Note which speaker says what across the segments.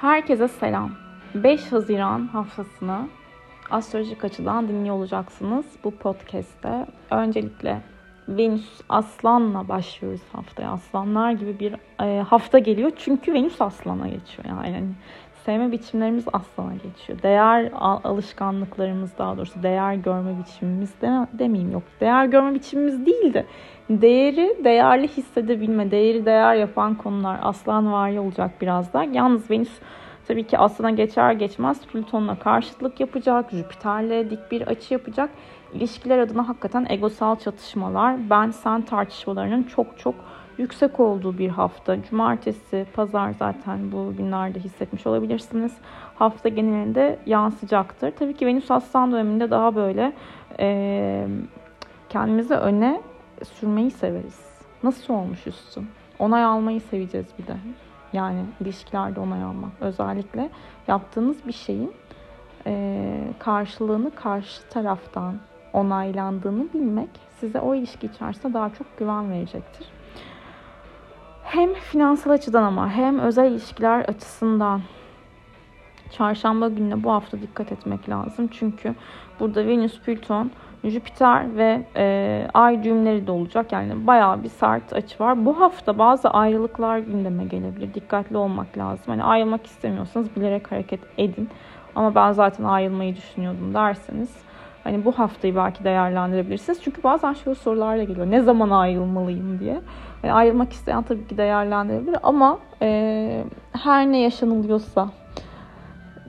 Speaker 1: Herkese selam. 5 Haziran haftasını astrolojik açıdan dinliyor olacaksınız bu podcast'te. Öncelikle Venüs Aslan'la başlıyoruz haftaya. Aslanlar gibi bir e, hafta geliyor. Çünkü Venüs Aslan'a geçiyor. Yani, sevme biçimlerimiz Aslan'a geçiyor. Değer alışkanlıklarımız daha doğrusu değer görme biçimimiz de, demeyeyim yok. Değer görme biçimimiz değil de değeri değerli hissedebilme, değeri değer yapan konular Aslan vari olacak biraz da. Yalnız Venüs tabii ki Aslan'a geçer geçmez Plüton'la karşıtlık yapacak, Jüpiter'le dik bir açı yapacak. İlişkiler adına hakikaten egosal çatışmalar, ben sen tartışmalarının çok çok yüksek olduğu bir hafta. Cumartesi, pazar zaten bu günlerde hissetmiş olabilirsiniz. Hafta genelinde yansıyacaktır. Tabii ki Venüs Aslan döneminde daha böyle e, kendimizi öne sürmeyi severiz. Nasıl olmuş üstüm? Onay almayı seveceğiz bir de. Yani ilişkilerde onay almak. Özellikle yaptığınız bir şeyin e, karşılığını karşı taraftan onaylandığını bilmek size o ilişki içerisinde daha çok güven verecektir. Hem finansal açıdan ama hem özel ilişkiler açısından çarşamba gününe bu hafta dikkat etmek lazım. Çünkü burada Venüs, Plüton, Jüpiter ve e, Ay düğümleri de olacak. Yani bayağı bir sert açı var. Bu hafta bazı ayrılıklar gündeme gelebilir. Dikkatli olmak lazım. Hani ayrılmak istemiyorsanız bilerek hareket edin. Ama ben zaten ayrılmayı düşünüyordum derseniz hani bu haftayı belki değerlendirebilirsiniz. Çünkü bazen şöyle sorularla geliyor. Ne zaman ayrılmalıyım diye. Yani ayrılmak isteyen tabii ki değerlendirebilir ama e, her ne yaşanılıyorsa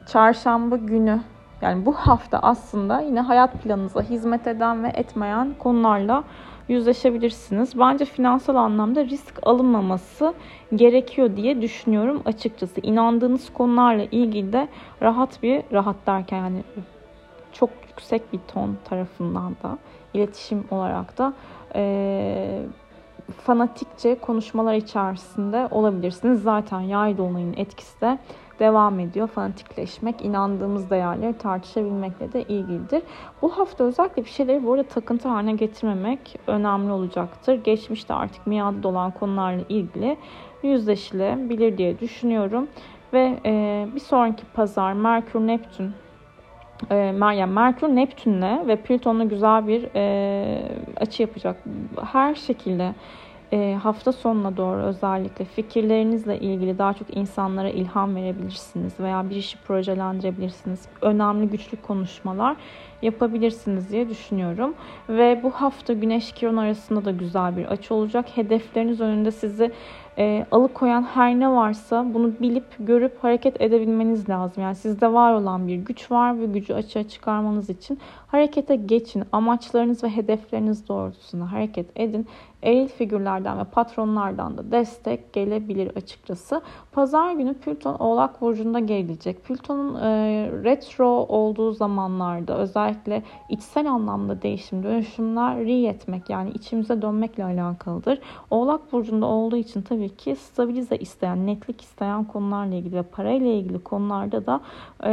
Speaker 1: çarşamba günü yani bu hafta aslında yine hayat planınıza hizmet eden ve etmeyen konularla yüzleşebilirsiniz. Bence finansal anlamda risk alınmaması gerekiyor diye düşünüyorum açıkçası. İnandığınız konularla ilgili de rahat bir rahat derken yani çok yüksek bir ton tarafından da iletişim olarak da e, fanatikçe konuşmalar içerisinde olabilirsiniz. Zaten yay dolunayın etkisi de devam ediyor. Fanatikleşmek, inandığımız değerleri tartışabilmekle de ilgilidir. Bu hafta özellikle bir şeyleri bu arada takıntı haline getirmemek önemli olacaktır. Geçmişte artık miadı dolan konularla ilgili yüzleşilebilir diye düşünüyorum. Ve bir sonraki pazar Merkür Neptün e, Meryem Merkür Neptün'le ve Plüton'la güzel bir e, açı yapacak. Her şekilde e, hafta sonuna doğru özellikle fikirlerinizle ilgili daha çok insanlara ilham verebilirsiniz veya bir işi projelendirebilirsiniz. Önemli güçlü konuşmalar yapabilirsiniz diye düşünüyorum. Ve bu hafta Güneş Kiron arasında da güzel bir açı olacak. Hedefleriniz önünde sizi e, alıkoyan her ne varsa bunu bilip görüp hareket edebilmeniz lazım. Yani sizde var olan bir güç var ve gücü açığa çıkarmanız için harekete geçin. Amaçlarınız ve hedefleriniz doğrultusunda hareket edin. Eril figürlerden ve patronlardan da destek gelebilir açıkçası. Pazar günü Plüton Oğlak Burcu'nda gerilecek. Plüton'un e, retro olduğu zamanlarda özellikle içsel anlamda değişim, dönüşümler etmek yani içimize dönmekle alakalıdır. Oğlak Burcu'nda olduğu için tabii ki stabilize isteyen, netlik isteyen konularla ilgili ve parayla ilgili konularda da e,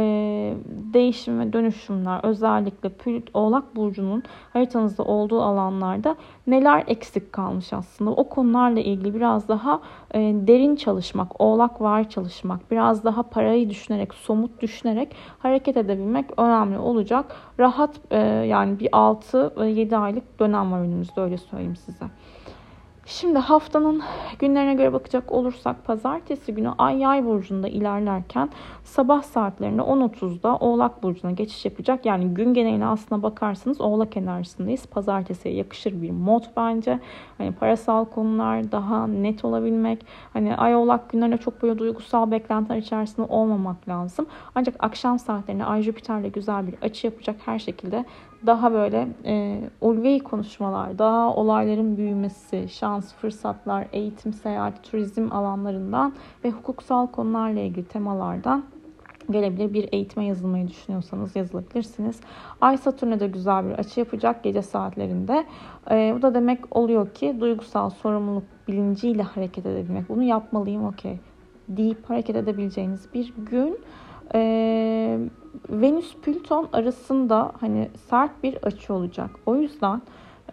Speaker 1: değişim ve dönüşümler özellikle Plüt Oğlak Burcu'nun haritanızda olduğu alanlarda neler eksik kalmış aslında. O konularla ilgili biraz daha e, derin çalışmak, oğlak var çalışmak, biraz daha parayı düşünerek, somut düşünerek hareket edebilmek önemli olacak. Rahat e, yani bir 6-7 aylık dönem var önümüzde öyle söyleyeyim size. Şimdi haftanın günlerine göre bakacak olursak pazartesi günü Ay Yay burcunda ilerlerken sabah saatlerinde 10.30'da Oğlak burcuna geçiş yapacak. Yani gün geneline aslına bakarsanız Oğlak enerjisindeyiz. Pazartesiye yakışır bir mod bence. Hani parasal konular daha net olabilmek. Hani Ay Oğlak günlerinde çok böyle duygusal beklentiler içerisinde olmamak lazım. Ancak akşam saatlerinde Ay Jüpiter'le güzel bir açı yapacak her şekilde daha böyle e, ulvi konuşmalar, daha olayların büyümesi, şans, fırsatlar, eğitim, seyahat, turizm alanlarından ve hukuksal konularla ilgili temalardan gelebilir. Bir eğitime yazılmayı düşünüyorsanız yazılabilirsiniz. Ay Satürn'e de güzel bir açı yapacak gece saatlerinde. E, bu da demek oluyor ki duygusal sorumluluk bilinciyle hareket edebilmek. Bunu yapmalıyım okey deyip hareket edebileceğiniz bir gün. Ee, Venüs Plüton arasında hani sert bir açı olacak. O yüzden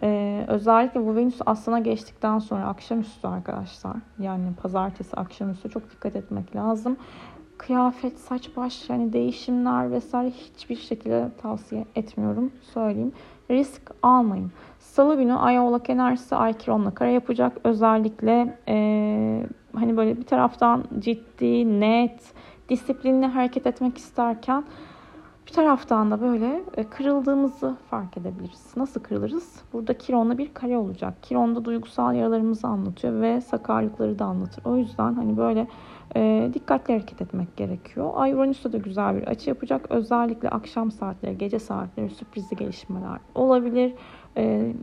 Speaker 1: e, özellikle bu Venüs aslına geçtikten sonra akşamüstü arkadaşlar yani pazartesi akşamüstü çok dikkat etmek lazım. kıyafet, saç baş yani değişimler vesaire hiçbir şekilde tavsiye etmiyorum. Söyleyeyim. Risk almayın. Salı günü Ay Oğlak enerjisi Ay Kiron'la kare yapacak. Özellikle e, hani böyle bir taraftan ciddi, net, disiplinli hareket etmek isterken bir taraftan da böyle e, kırıldığımızı fark edebiliriz. Nasıl kırılırız? Burada Kiron'la bir kare olacak. Kiron'da duygusal yaralarımızı anlatıyor ve sakarlıkları da anlatır. O yüzden hani böyle e, dikkatli hareket etmek gerekiyor. Ay Uranüs'te de güzel bir açı yapacak. Özellikle akşam saatleri, gece saatleri sürprizli gelişmeler olabilir. E,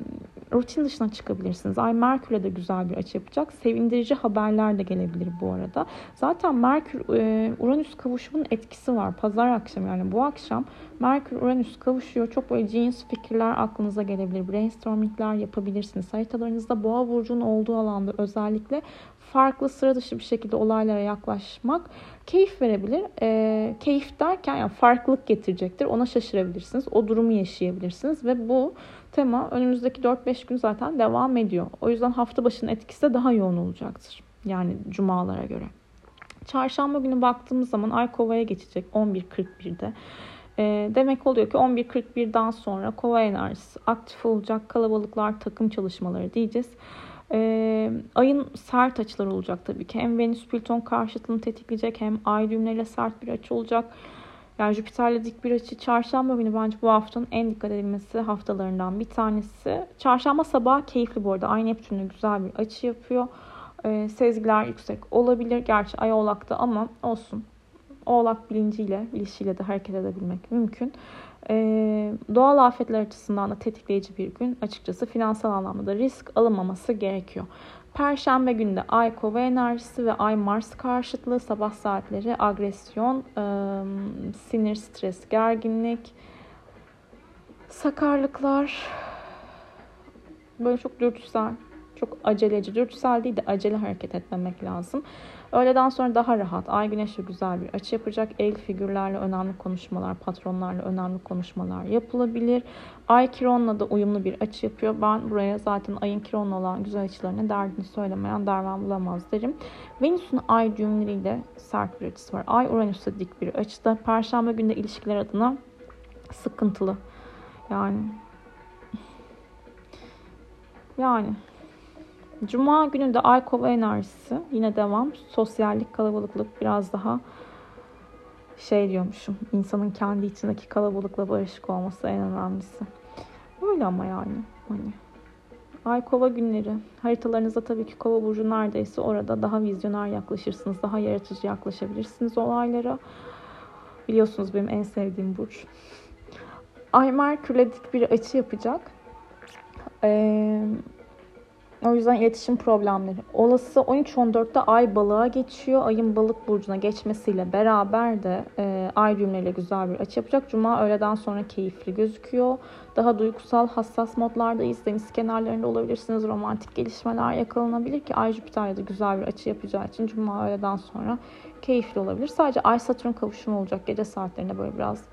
Speaker 1: rutin dışına çıkabilirsiniz. Ay Merkür'e de güzel bir açı yapacak. Sevindirici haberler de gelebilir bu arada. Zaten Merkür e, Uranüs kavuşumunun etkisi var. Pazar akşamı yani bu akşam Merkür Uranüs kavuşuyor. Çok böyle cins fikirler aklınıza gelebilir. Brainstormingler yapabilirsiniz. Haritalarınızda boğa burcunun olduğu alanda özellikle farklı sıra dışı bir şekilde olaylara yaklaşmak keyif verebilir. E, keyif derken yani farklılık getirecektir. Ona şaşırabilirsiniz. O durumu yaşayabilirsiniz ve bu tema önümüzdeki 4-5 gün zaten devam ediyor. O yüzden hafta başının etkisi de daha yoğun olacaktır. Yani cumalara göre. Çarşamba günü baktığımız zaman Ay Kova'ya geçecek 11.41'de. E, demek oluyor ki 11.41'den sonra Kova enerjisi aktif olacak. Kalabalıklar, takım çalışmaları diyeceğiz. Ee, ayın sert açıları olacak tabii ki. Hem Venüs Plüton karşıtını tetikleyecek hem ay düğümleriyle sert bir açı olacak. Yani Jüpiter'le dik bir açı. Çarşamba günü bence bu haftanın en dikkat edilmesi haftalarından bir tanesi. Çarşamba sabah keyifli bu arada. Ay Neptün'le güzel bir açı yapıyor. Ee, sezgiler yüksek olabilir. Gerçi ay oğlakta ama olsun. Oğlak bilinciyle, bilişiyle de hareket edebilmek mümkün. Ee, doğal afetler açısından da tetikleyici bir gün. Açıkçası finansal anlamda da risk alınmaması gerekiyor. Perşembe günde Ay Kova enerjisi ve Ay Mars karşıtlığı sabah saatleri agresyon, ıı, sinir, stres, gerginlik, sakarlıklar, böyle çok dürtüsel, çok aceleci, dürtüsel değil de acele hareket etmemek lazım. Öğleden sonra daha rahat. Ay güneşle güzel bir açı yapacak. El figürlerle önemli konuşmalar, patronlarla önemli konuşmalar yapılabilir. Ay Kiron'la da uyumlu bir açı yapıyor. Ben buraya zaten ayın Kiron'la olan güzel açılarına derdini söylemeyen derman bulamaz derim. Venüs'ün ay düğümleriyle sert bir açısı var. Ay Uranüs'te dik bir açıda. Perşembe günde ilişkiler adına sıkıntılı. Yani yani Cuma günü de Ay Kova enerjisi. Yine devam. Sosyallik, kalabalıklık biraz daha şey diyormuşum. İnsanın kendi içindeki kalabalıkla barışık olması en önemlisi. Öyle ama yani. Hani Ay kova günleri. Haritalarınızda tabii ki kova burcu neredeyse orada daha vizyoner yaklaşırsınız. Daha yaratıcı yaklaşabilirsiniz olaylara. Biliyorsunuz benim en sevdiğim burç. Ay Merkür'le dik bir açı yapacak. Ee, o yüzden iletişim problemleri. Olası 13-14'te ay balığa geçiyor. Ayın balık burcuna geçmesiyle beraber de e, ay düğümleriyle güzel bir açı yapacak. Cuma öğleden sonra keyifli gözüküyor. Daha duygusal, hassas modlardayız. Deniz kenarlarında olabilirsiniz. Romantik gelişmeler yakalanabilir ki Ay Jüpiter'de de güzel bir açı yapacağı için Cuma öğleden sonra keyifli olabilir. Sadece Ay Satürn kavuşumu olacak gece saatlerinde böyle biraz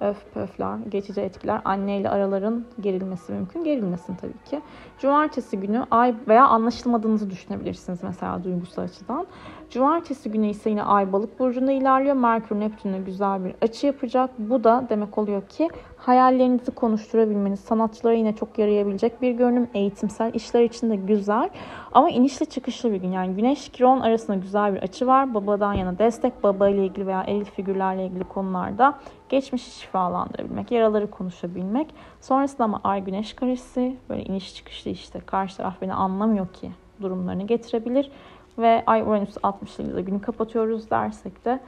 Speaker 1: öf pöfler, geçici etkiler, anneyle araların gerilmesi mümkün. Gerilmesin tabii ki. Cumartesi günü ay veya anlaşılmadığınızı düşünebilirsiniz mesela duygusal açıdan. Cumartesi günü ise yine ay balık burcunda ilerliyor. Merkür Neptün'e güzel bir açı yapacak. Bu da demek oluyor ki hayallerinizi konuşturabilmeniz, sanatçılara yine çok yarayabilecek bir görünüm. Eğitimsel işler için de güzel. Ama inişli çıkışlı bir gün. Yani Güneş Kiron arasında güzel bir açı var. Babadan yana destek, baba ile ilgili veya el figürlerle ilgili konularda geçmişi şifalandırabilmek, yaraları konuşabilmek. Sonrasında ama Ay Güneş karesi böyle iniş çıkışlı işte karşı taraf beni anlamıyor ki durumlarını getirebilir. Ve Ay Uranüs 60 yılda günü kapatıyoruz dersek de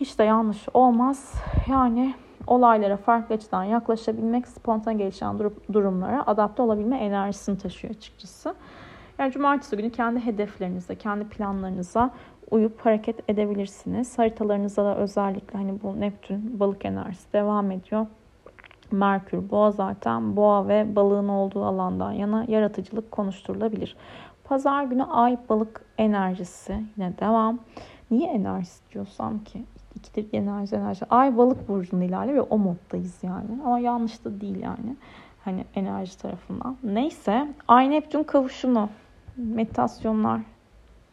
Speaker 1: hiç de yanlış olmaz. Yani olaylara farklı açıdan yaklaşabilmek, spontan gelişen durumlara adapte olabilme enerjisini taşıyor açıkçası. Yani cumartesi günü kendi hedeflerinize, kendi planlarınıza uyup hareket edebilirsiniz. Haritalarınızda da özellikle hani bu Neptün balık enerjisi devam ediyor. Merkür, boğa zaten boğa ve balığın olduğu alandan yana yaratıcılık konuşturulabilir. Pazar günü ay balık enerjisi yine devam. Niye enerjisi diyorsam ki? İkidir enerji enerji. Ay balık burcunda ilerliyor o moddayız yani. Ama yanlış da değil yani. Hani enerji tarafından. Neyse. Ay Neptün kavuşumu. Meditasyonlar.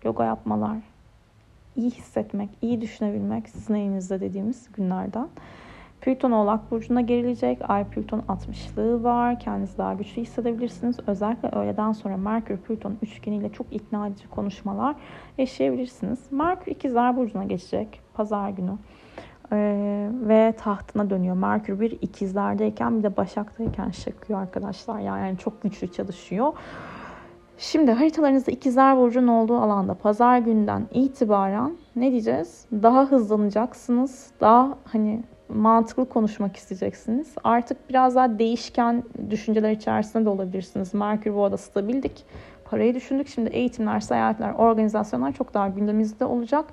Speaker 1: Yoga yapmalar. iyi hissetmek, iyi düşünebilmek sizin elinizde dediğimiz günlerden. Plüton Oğlak Burcu'na gerilecek. Ay Plüton 60'lığı var. Kendinizi daha güçlü hissedebilirsiniz. Özellikle öğleden sonra Merkür Plüton üçgeniyle çok ikna edici konuşmalar yaşayabilirsiniz. Merkür İkizler Burcu'na geçecek pazar günü. Ee, ve tahtına dönüyor. Merkür bir ikizlerdeyken bir de başaktayken şakıyor arkadaşlar. Yani çok güçlü çalışıyor. Şimdi haritalarınızda ikizler burcunun olduğu alanda pazar günden itibaren ne diyeceğiz? Daha hızlanacaksınız. Daha hani mantıklı konuşmak isteyeceksiniz. Artık biraz daha değişken düşünceler içerisinde de olabilirsiniz. Merkür bu arada stabildik. Parayı düşündük. Şimdi eğitimler, seyahatler, organizasyonlar çok daha gündemimizde olacak.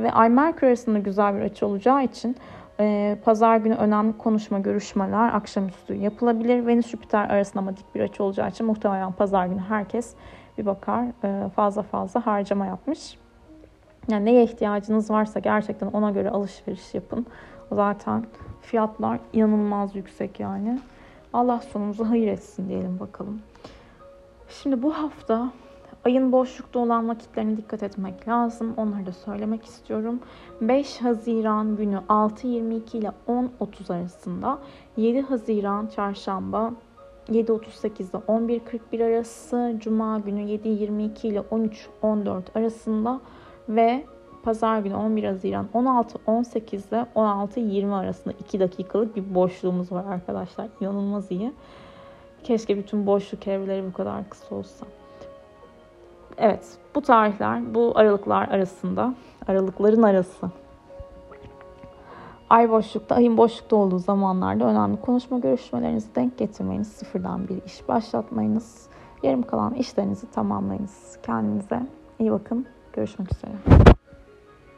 Speaker 1: Ve Ay Merkür arasında güzel bir açı olacağı için e, pazar günü önemli konuşma, görüşmeler akşamüstü yapılabilir. Venüs Jüpiter arasında ama dik bir açı olacağı için muhtemelen pazar günü herkes bir bakar e, fazla fazla harcama yapmış. Yani neye ihtiyacınız varsa gerçekten ona göre alışveriş yapın. Zaten fiyatlar inanılmaz yüksek yani. Allah sonumuzu hayır etsin diyelim bakalım. Şimdi bu hafta ayın boşlukta olan vakitlerine dikkat etmek lazım. Onları da söylemek istiyorum. 5 Haziran günü 6.22 ile 10.30 arasında 7 Haziran çarşamba 7.38 ile 11.41 arası Cuma günü 7.22 ile 13.14 arasında ve Pazar günü 11 Haziran 16-18 ile 16-20 arasında 2 dakikalık bir boşluğumuz var arkadaşlar. İnanılmaz iyi. Keşke bütün boşluk evreleri bu kadar kısa olsa. Evet bu tarihler bu aralıklar arasında aralıkların arası ay boşlukta, ayın boşlukta olduğu zamanlarda önemli konuşma görüşmelerinizi denk getirmeyiniz. Sıfırdan bir iş başlatmayınız. Yarım kalan işlerinizi tamamlayınız. Kendinize iyi bakın. Görüşmek üzere.